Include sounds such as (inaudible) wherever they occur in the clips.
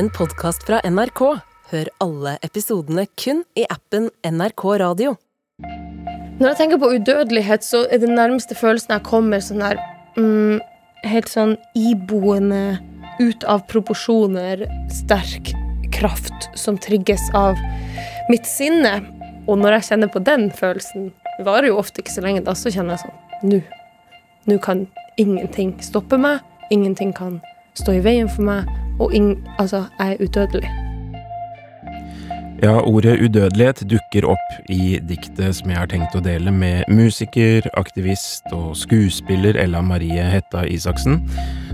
en podkast fra NRK. Hør alle episodene kun i appen NRK Radio. Når jeg tenker på udødelighet, så er den nærmeste følelsen jeg kommer sånn der mm, Helt sånn iboende, ut av proporsjoner, sterk kraft som trigges av mitt sinne. Og når jeg kjenner på den følelsen, det varer jo ofte ikke så lenge, da så kjenner jeg sånn Nå. Nå kan ingenting stoppe meg. Ingenting kan stå i veien for meg. Og altså, jeg er udødelig. Ja, ordet udødelighet dukker opp i diktet som jeg har tenkt å dele med musiker, aktivist og skuespiller Ella Marie Hetta Isaksen,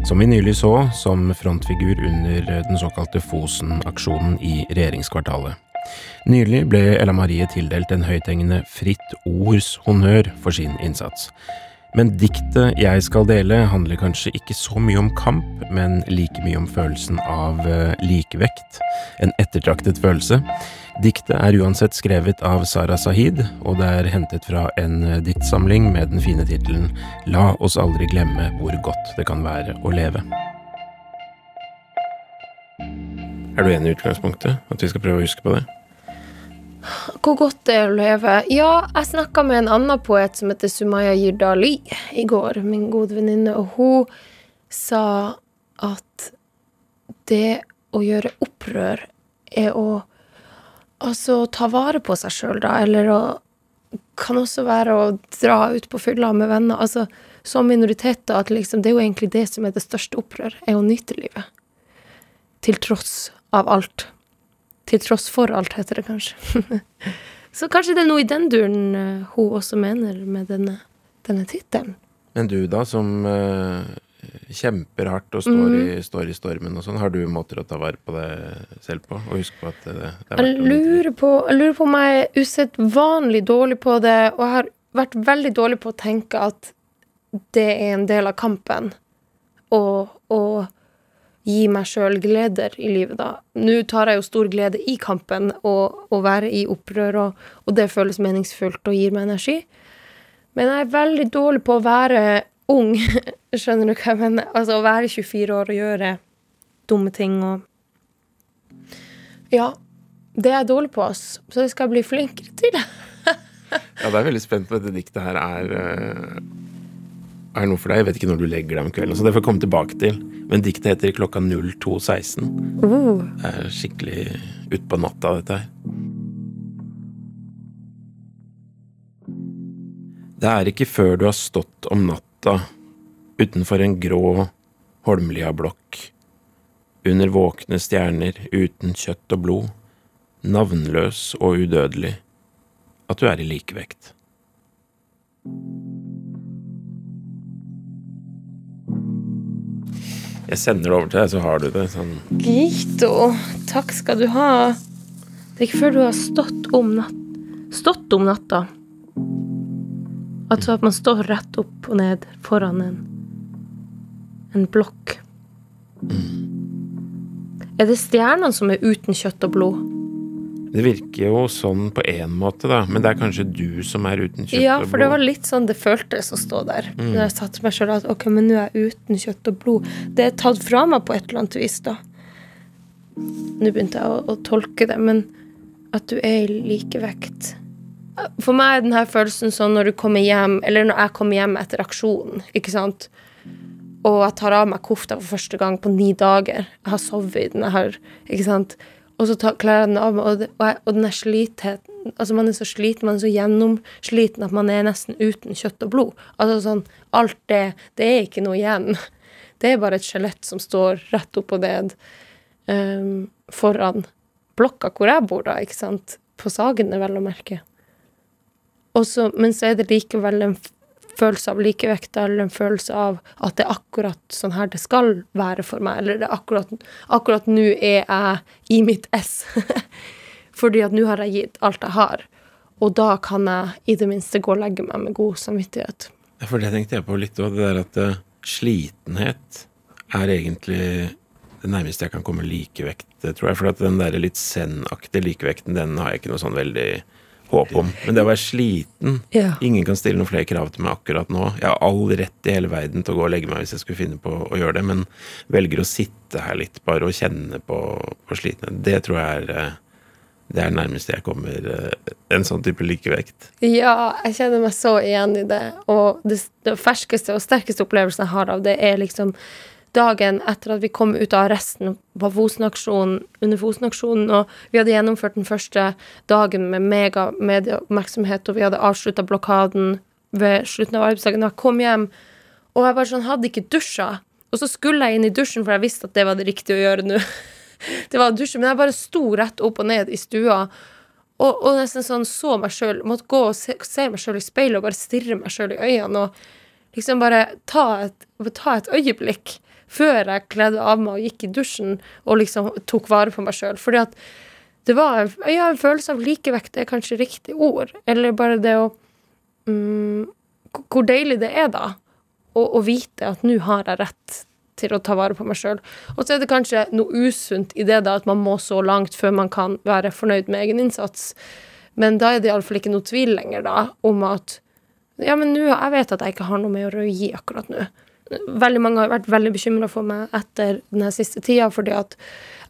som vi nylig så som frontfigur under den såkalte Fosen-aksjonen i regjeringskvartalet. Nylig ble Ella Marie tildelt en høythengende Fritt Ords honnør for sin innsats. Men diktet jeg skal dele, handler kanskje ikke så mye om kamp, men like mye om følelsen av eh, likevekt. En ettertraktet følelse. Diktet er uansett skrevet av Sara Sahid, og det er hentet fra en eh, diktsamling med den fine tittelen La oss aldri glemme hvor godt det kan være å leve. Er du enig i utgangspunktet? At vi skal prøve å huske på det? Hvor godt det er å leve. Ja, jeg snakka med en annen poet som heter Sumaya Jirdali i går, min gode venninne, og hun sa at det å gjøre opprør er å altså ta vare på seg sjøl, da, eller å kan også være å dra ut på fylla med venner. Altså, som minoriteter, at liksom, det er jo egentlig det som er det største opprør, er å nyte livet. Til tross av alt. Til tross for alt, heter det kanskje. (laughs) Så kanskje det er noe i den duren uh, hun også mener med denne, denne tittelen. Men du, da, som uh, kjemper hardt og står, mm. i, står, i, stormen og sånn, har du måter å ta vare på det selv på? Og huske på at det, det er jeg lurer, på, jeg lurer på om jeg er usedvanlig dårlig på det, og jeg har vært veldig dårlig på å tenke at det er en del av kampen. Og, og gi meg sjøl gleder i livet, da. Nå tar jeg jo stor glede i kampen og å være i opprør, og, og, det føles meningsfullt og gir meg energi. Men jeg er veldig dårlig på å være ung, (laughs) skjønner du hva jeg mener? Altså å være 24 år og gjøre dumme ting og Ja. Det er jeg dårlig på, ass. Så det skal jeg bli flinkere til. (laughs) ja, det er veldig spent på dette diktet her er er noe for deg. Jeg vet ikke når du legger deg om kvelden, så det får jeg komme tilbake til. Men diktet heter klokka 02.16. Uh. Det er skikkelig utpå natta, dette her. Det er ikke før du har stått om natta utenfor en grå Holmlia-blokk, under våkne stjerner uten kjøtt og blod, navnløs og udødelig, at du er i likevekt. Jeg sender det over til deg, så har du det. Sånn. Gito, takk skal du ha. Det er ikke før du har stått om, natt, stått om natta. Altså at man står rett opp og ned foran en, en blokk. Mm. Er det stjernene som er uten kjøtt og blod? Det virker jo sånn på én måte, da, men det er kanskje du som er uten kjøtt ja, og blod? Ja, for det var litt sånn det føltes å stå der. Mm. Når jeg satte meg sjøl at ok, men nå er jeg uten kjøtt og blod. Det er tatt fra meg på et eller annet vis, da. Nå begynte jeg å, å tolke det, men at du er i likevekt For meg er denne følelsen sånn når du kommer hjem, eller når jeg kommer hjem etter aksjonen, ikke sant, og jeg tar av meg kofta for første gang på ni dager. Jeg har sovet i den, jeg har Ikke sant og så klarer jeg den av meg, og, og, og den er slitheten Altså, man er så sliten, man er så gjennomsliten at man er nesten uten kjøtt og blod. Altså sånn Alt det Det er ikke noe igjen. (laughs) Det er bare et skjelett som står rett opp og ned um, foran blokka hvor jeg bor, da, ikke sant? På Sagene, vel å merke. Også, men så er det likevel en følelse av likevekt eller en følelse av at det er akkurat sånn her det skal være for meg, eller det er akkurat, akkurat nå er jeg i mitt ess. (laughs) Fordi at nå har jeg gitt alt jeg har, og da kan jeg i det minste gå og legge meg med god samvittighet. For det tenkte jeg på litt òg, det der at uh, slitenhet er egentlig det nærmeste jeg kan komme likevekt, tror jeg. For den der litt zen-aktige likevekten, den har jeg ikke noe sånn veldig håp om. Men det å være sliten Ja. Ingen kan stille noen flere krav til meg akkurat nå. Jeg har all rett i hele verden til å gå og legge meg hvis jeg skulle finne på å gjøre det, men velger å sitte her litt bare og kjenne på, på slitenhet. Det tror jeg er eh, det er nærmest jeg kommer eh, en sånn type likevekt. Ja, jeg kjenner meg så igjen i det. Og det, det ferskeste og sterkeste opplevelsen jeg har av det, er liksom dagen etter at vi kom ut av arresten på Fosen-aksjonen, under Fosen-aksjonen, og vi hadde gjennomført den første dagen med mega medieoppmerksomhet, og vi hadde avslutta blokaden ved slutten av arbeidsdagen. og jeg kom hjem, og jeg bare sånn hadde ikke dusja. Og så skulle jeg inn i dusjen, for jeg visste at det var det riktige å gjøre nå. (laughs) det var å dusje, men jeg bare sto rett opp og ned i stua. Og, og nesten sånn så meg sjøl, måtte gå og se, se meg sjøl i speilet og bare stirre meg sjøl i øynene. Og liksom bare ta et, ta et øyeblikk før jeg kledde av meg og gikk i dusjen og liksom tok vare på meg sjøl. Fordi at det var ja, en følelse av likevekt, det er kanskje riktig ord. Eller bare det å mm, Hvor deilig det er, da, å, vite at nå har jeg rett til å ta vare på meg sjøl. Og så er det kanskje noe usunt i det da at man må så langt før man kan være fornøyd med egen innsats. Men da er det iallfall ikke noe tvil lenger da om at ja, men nå, jeg vet at jeg ikke har noe mer å gi akkurat nå. Veldig mange har vært veldig bekymra for meg etter denne siste tida, fordi at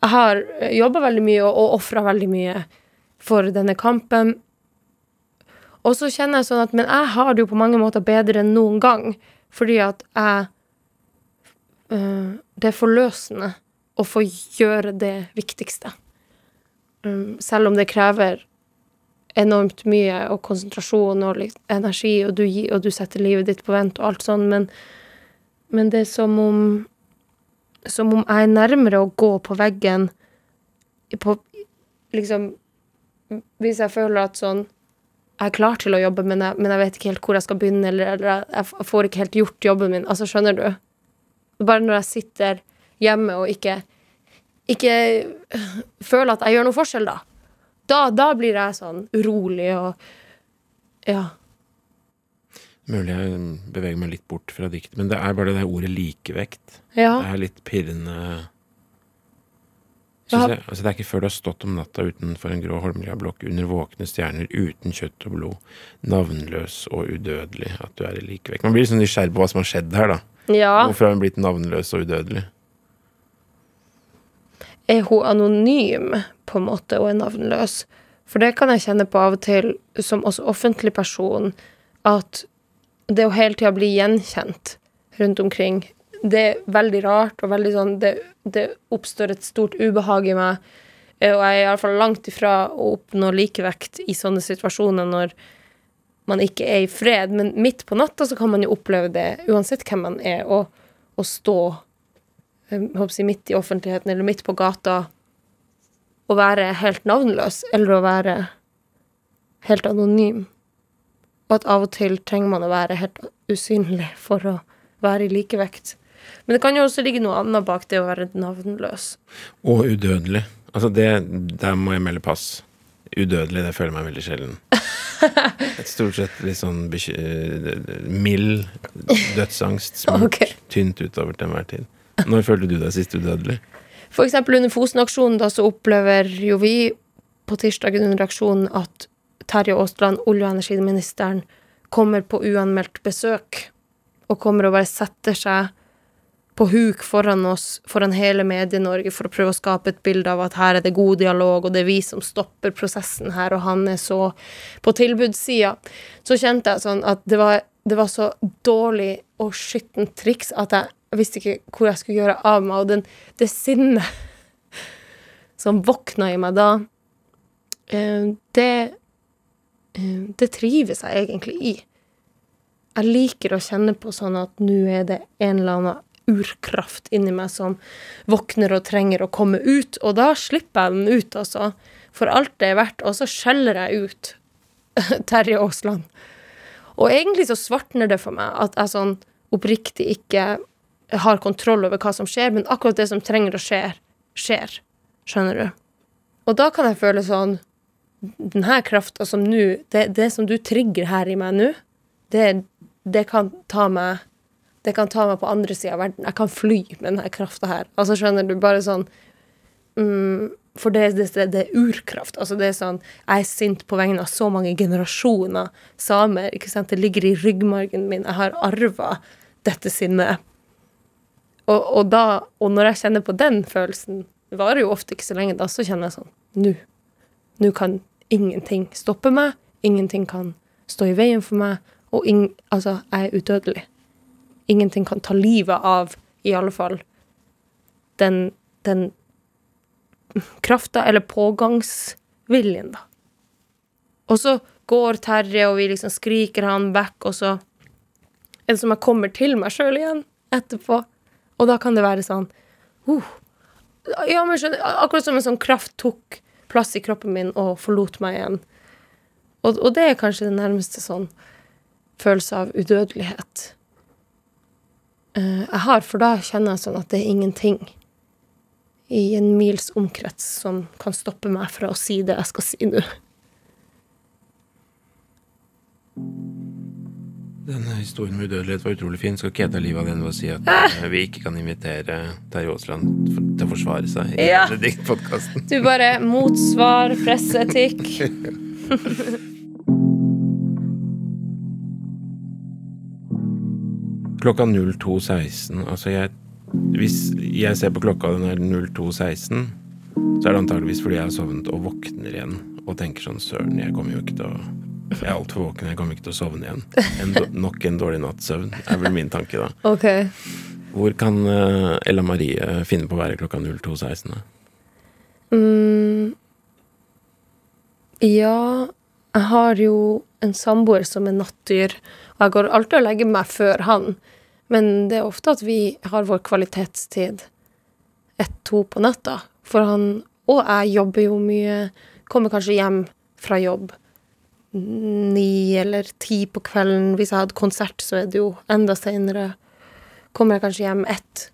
jeg har jobba veldig mye og, og ofra veldig mye for denne kampen. Og så kjenner jeg sånn at Men jeg har det jo på mange måter bedre enn noen gang, fordi at jeg øh, Det er forløsende å få gjøre det viktigste. Um, selv om det krever enormt mye og konsentrasjon og energi, og du, og du setter livet ditt på vent og alt sånn, men, men det er som om Som om jeg er nærmere å gå på veggen på Liksom Hvis jeg føler at sånn Jeg er klar til å jobbe, men jeg, men jeg vet ikke helt hvor jeg skal begynne, eller, eller jeg, får ikke helt gjort jobben min. Altså, skjønner du? Bare når jeg sitter hjemme og ikke ikke føler at jeg gjør noe forskjell, da. Da, da blir jeg sånn urolig og Ja. Mulig jeg beveger meg litt bort fra diktet, men det er bare det der ordet likevekt. Ja. Det er litt pirrende Ja. Jeg, altså Det er ikke før du har stått om natta utenfor en grå Holmlia-blokk under våkne stjerner uten kjøtt og blod, navnløs og udødelig, at du er i likevekt. Man blir liksom nysgjerrig på hva som har skjedd her, da. ja. Hvorfor har hun blitt navnløs og udødelig? Er hun anonym, på en måte, og er navnløs? For det kan jeg kjenne på av og til, som også offentlig person, at det å hele tida bli gjenkjent rundt omkring, det er veldig rart, og veldig sånn Det, det oppstår et stort ubehag i meg. eh, Og jeg er iallfall langt ifra å oppnå likevekt i sånne situasjoner når man ikke er i fred. Men midt på natta så kan man jo oppleve det, uansett hvem man er, å, å stå jeg håper å si, midt i offentligheten eller midt på gata og være helt navnløs eller å være helt anonym. Og at av og til trenger man å være helt usynlig for å være i likevekt. Men det kan jo også ligge noe annet bak det å være navnløs. Og udødelig. Altså det, Der må jeg melde pass. Udødelig, det føler jeg meg veldig sjelden. (laughs) Et stort sett litt sånn eh, mild dødsangst. (laughs) Smurt okay. tynt utover til enhver tid. Når følte du deg sist udødelig? For eksempel under Fosen-aksjonen da så opplever jo vi på tirsdagen under aksjonen at Terje Aasland, olje- og energiministeren, kommer på uanmeldt besøk. Og kommer og bare setter seg på huk foran oss, foran hele Medie-Norge, for å prøve å skape et bilde av at her er det god dialog, og det er vi som stopper prosessen her, og han er så på tilbudssida. Så kjente jeg sånn at det var, det var så dårlig og skittent triks at jeg visste ikke hvor jeg skulle gjøre av meg, og den, det sinnet som våkna i meg da, eh, det Det trives jeg egentlig i. Jeg liker å kjenne på sånn at nå er det en eller annen urkraft inni meg som våkner og trenger å komme ut, og da slipper jeg den ut, altså. For alt det er verdt, og så skjeller jeg ut (laughs) Terje Aasland. Og egentlig så svartner det for meg at jeg sånn oppriktig ikke har kontroll over hva som skjer, men akkurat det som trenger å skje, skjer. Skjønner du? Og da kan jeg føle sånn Den her krafta som nå det, det som du trigger her i meg nå, det, det kan ta meg Det kan ta meg på andre sida av verden. Jeg kan fly med denne krafta her. Altså, skjønner du? Bare sånn mm, For det er urkraft. Altså det er sånn Jeg er sint på vegne av så mange generasjoner samer. ikke sant? Det ligger i ryggmargen min. Jeg har arva dette sinnet. Og, og, da, og når jeg kjenner på den følelsen, det varer jo ofte ikke så lenge, da så kjenner jeg sånn Nå. Nå kan ingenting stopper meg. Ingenting kan stå i veien for meg. Og ing, altså, jeg er udødelig. Ingenting kan ta livet av, i alle fall, den, den krafta, eller pågangsviljen, da. Og så går Terje, og vi liksom skriker han vekk, og så er det som jeg kommer til meg sjøl igjen etterpå. Og da kan det være sånn uh, Ja, men skjønner, akkurat som en sånn kraft tok plass i kroppen min og forlot meg igjen. Og, og det er kanskje det nærmeste sånn følelse av udødelighet uh, jeg har, for da kjenner jeg sånn at det er ingenting i en mils omkrets som kan stoppe meg fra å si det jeg skal si nå. Denne historien med udødelighet var utrolig fin. Skal ikke jeg ta livet av den ved å si at eh, vi ikke kan invitere Terje Aasland for- til å forsvare seg i Ja. diktpodkasten? Du bare motsvar, presseetikk. (laughs) Klokka 02.16. Altså, jeg Hvis jeg ser på klokka den er 02.16, så er det antageligvis fordi jeg har sovnet og våkner igjen og tenker sånn Søren, jeg kommer jo ikke til å Jeg er altfor våken, jeg kommer ikke til å sovne igjen. En, nok en dårlig natts søvn, er vel min tanke, da. Okay. Hvor kan eh, Ella Marie finne på å være klokka 02.16? Mm, ja, jeg har jo en samboer som er nattdyr, og jeg går alltid og legger meg før han. Men det er ofte at vi har vår kvalitetstid ett-to på natta. For han og jeg jobber jo mye, kommer kanskje hjem fra jobb ni eller ti på kvelden. Hvis jeg hadde konsert, så er det jo enda seinere. Kommer jeg kanskje hjem ett.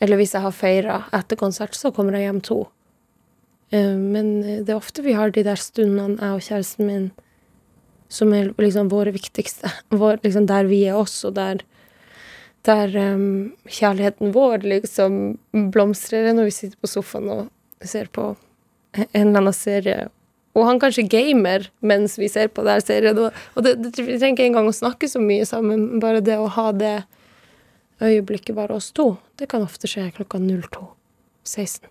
Eller hvis jeg har feira etter konsert, så kommer jeg hjem to. Eh, Men det er ofte vi har de der stundene, jeg og kjæresten min, som er liksom våre viktigste. (laughs) Vår, liksom der vi er oss, og der, der um, kjærligheten vår liksom blomstrer når vi sitter på sofaen og ser på en eller annen serie. Og han kanskje gamer mens vi ser på den serien. Og, og det, det, vi trenger ikke engang å snakke så mye sammen, bare det å ha det øyeblikket bare oss to, det kan ofte skje klokka 02.16.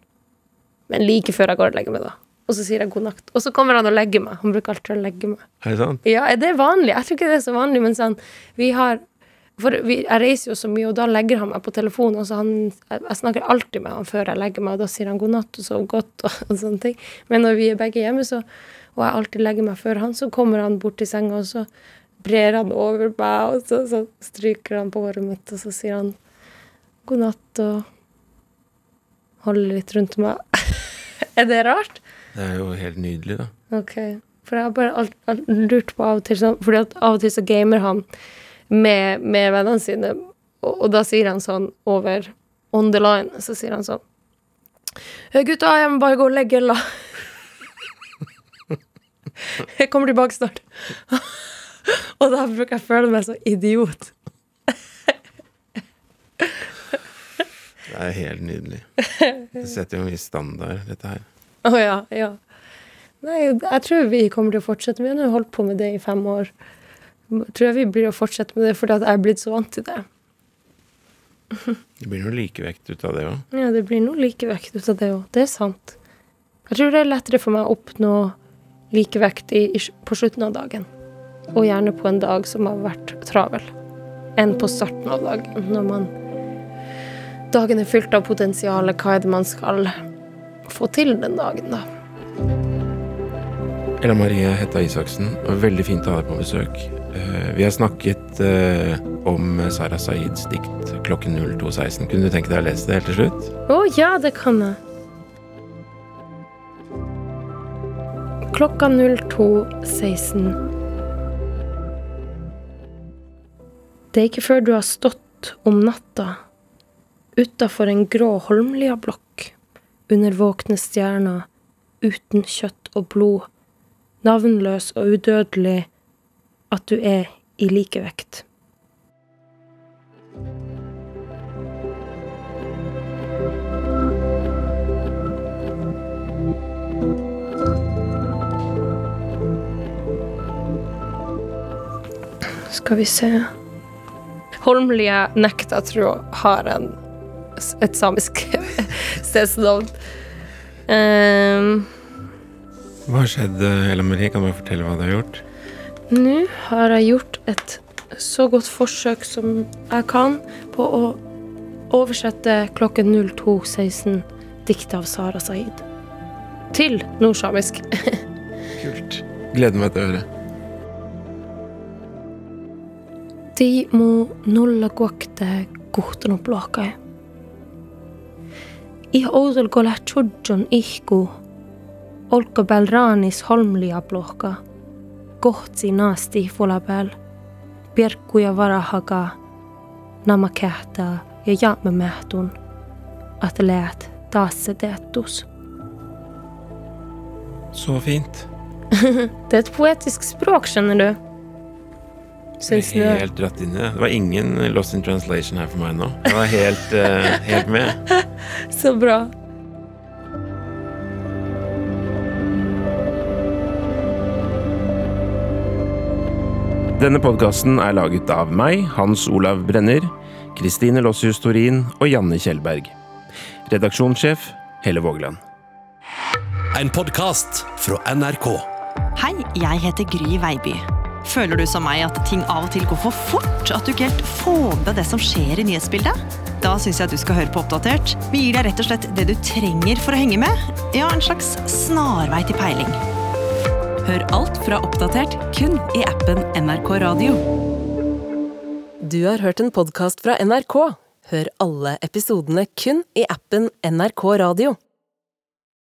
Men like før jeg går og legger meg, da. Og så sier jeg god natt. Og så kommer han og legger meg. Han bruker alltid å legge meg. Er det sant? Ja, er det vanlig? Jeg tror ikke det er så vanlig, men sånn Vi har For vi, jeg reiser jo så mye, og da legger han meg på telefonen, og så han Jeg, jeg snakker alltid med han før jeg legger meg, og da sier han god natt og sov godt (laughs) og, og sånne ting. Men når vi er begge hjemme, så og jeg alltid legger meg før han, så kommer han bort til senga, og så brer han over meg, og så, så stryker han på håret mitt, og så sier han god natt og holder litt rundt meg. (laughs) er det rart? Det er jo helt nydelig, da. Ok. For jeg har bare alt, alt lurt på av og til sånn, fordi at av og til så gamer han med, med vennene sine, og, og da sier han sånn over on the line, så sier han sånn «Hei, Gutta, jeg må bare gå og legge la. (laughs) jeg kommer tilbake snart. (laughs) og da bruker jeg å føle meg så idiot. Det er helt nydelig. Det setter jo en viss standard, dette her. Å ja, ja. Nei, jeg tror vi kommer til å fortsette. Vi har holdt på med det i fem år. Jeg vi blir å fortsette med det fordi jeg er blitt så vant til det. Det blir noe likevekt ut av det òg. Ja, det blir noe likevekt ut av det òg. Det er sant. Jeg tror det er lettere for meg å oppnå likevekt i, i, på slutten av dagen. Og gjerne på en dag som har vært travel. Enn på starten av dagen, når man Dagen er fylt av potensial. Hva er det man skal få til den dagen, da? Ella Marie Hetta Isaksen, veldig fint å ha deg på besøk. Eh, Vi har snakket eh, om Sara Saids dikt 'Klokken 02.16'. Kunne du tenke deg å lese det helt til slutt? Å ja, det kan jeg. Klokka 02.16. Det er ikke før du har stått om natta utafor en grå Holmlia-blokk under våkne stjerner, uten kjøtt og blod, navnløs og udødelig, at du er i likevekt. Skal vi se Holmlia nekter, tror jeg, har en, et samisk (laughs) stedsnavn. Um. Hva skjedde, skjedd, Marie? Kan du fortelle hva du har gjort? Nå har jeg gjort et så godt forsøk som jeg kan på å oversette klokken 02.16 diktet av Sara Saeed til nordsamisk. (laughs) Kult. Gleder meg til å høre. De må nulla kuokte kuhtunut blokkai. I oudelkola chudjon ihku. Olko belranis holmlia blokka. Kohtsi naasti fulabel. Pirkkuja varahaga. Nama kähtää ja jaamme mähtun. At läät taas se teettus. Så fint. (laughs) Det er et poetisk språk, skjønner du. Syns du? Helt dratt inn i det. Det var ingen lost in translation her for meg nå. Jeg var helt, uh, helt med. (laughs) Så bra. Denne podkasten er laget av meg, Hans Olav Brenner, Kristine Lossius Torin og Janne Kjellberg. Redaksjonssjef Helle Vågeland. En podkast fra NRK. Hei, jeg heter Gry Veiby. Føler du som meg at ting av og til går for fort? At du ikke helt får med deg det som skjer i nyhetsbildet? Da syns jeg at du skal høre på Oppdatert. Vi gir deg rett og slett det du trenger for å henge med. Ja, en slags snarvei til peiling. Hør alt fra Oppdatert kun i appen NRK Radio. Du har hørt en podkast fra NRK. Hør alle episodene kun i appen NRK Radio.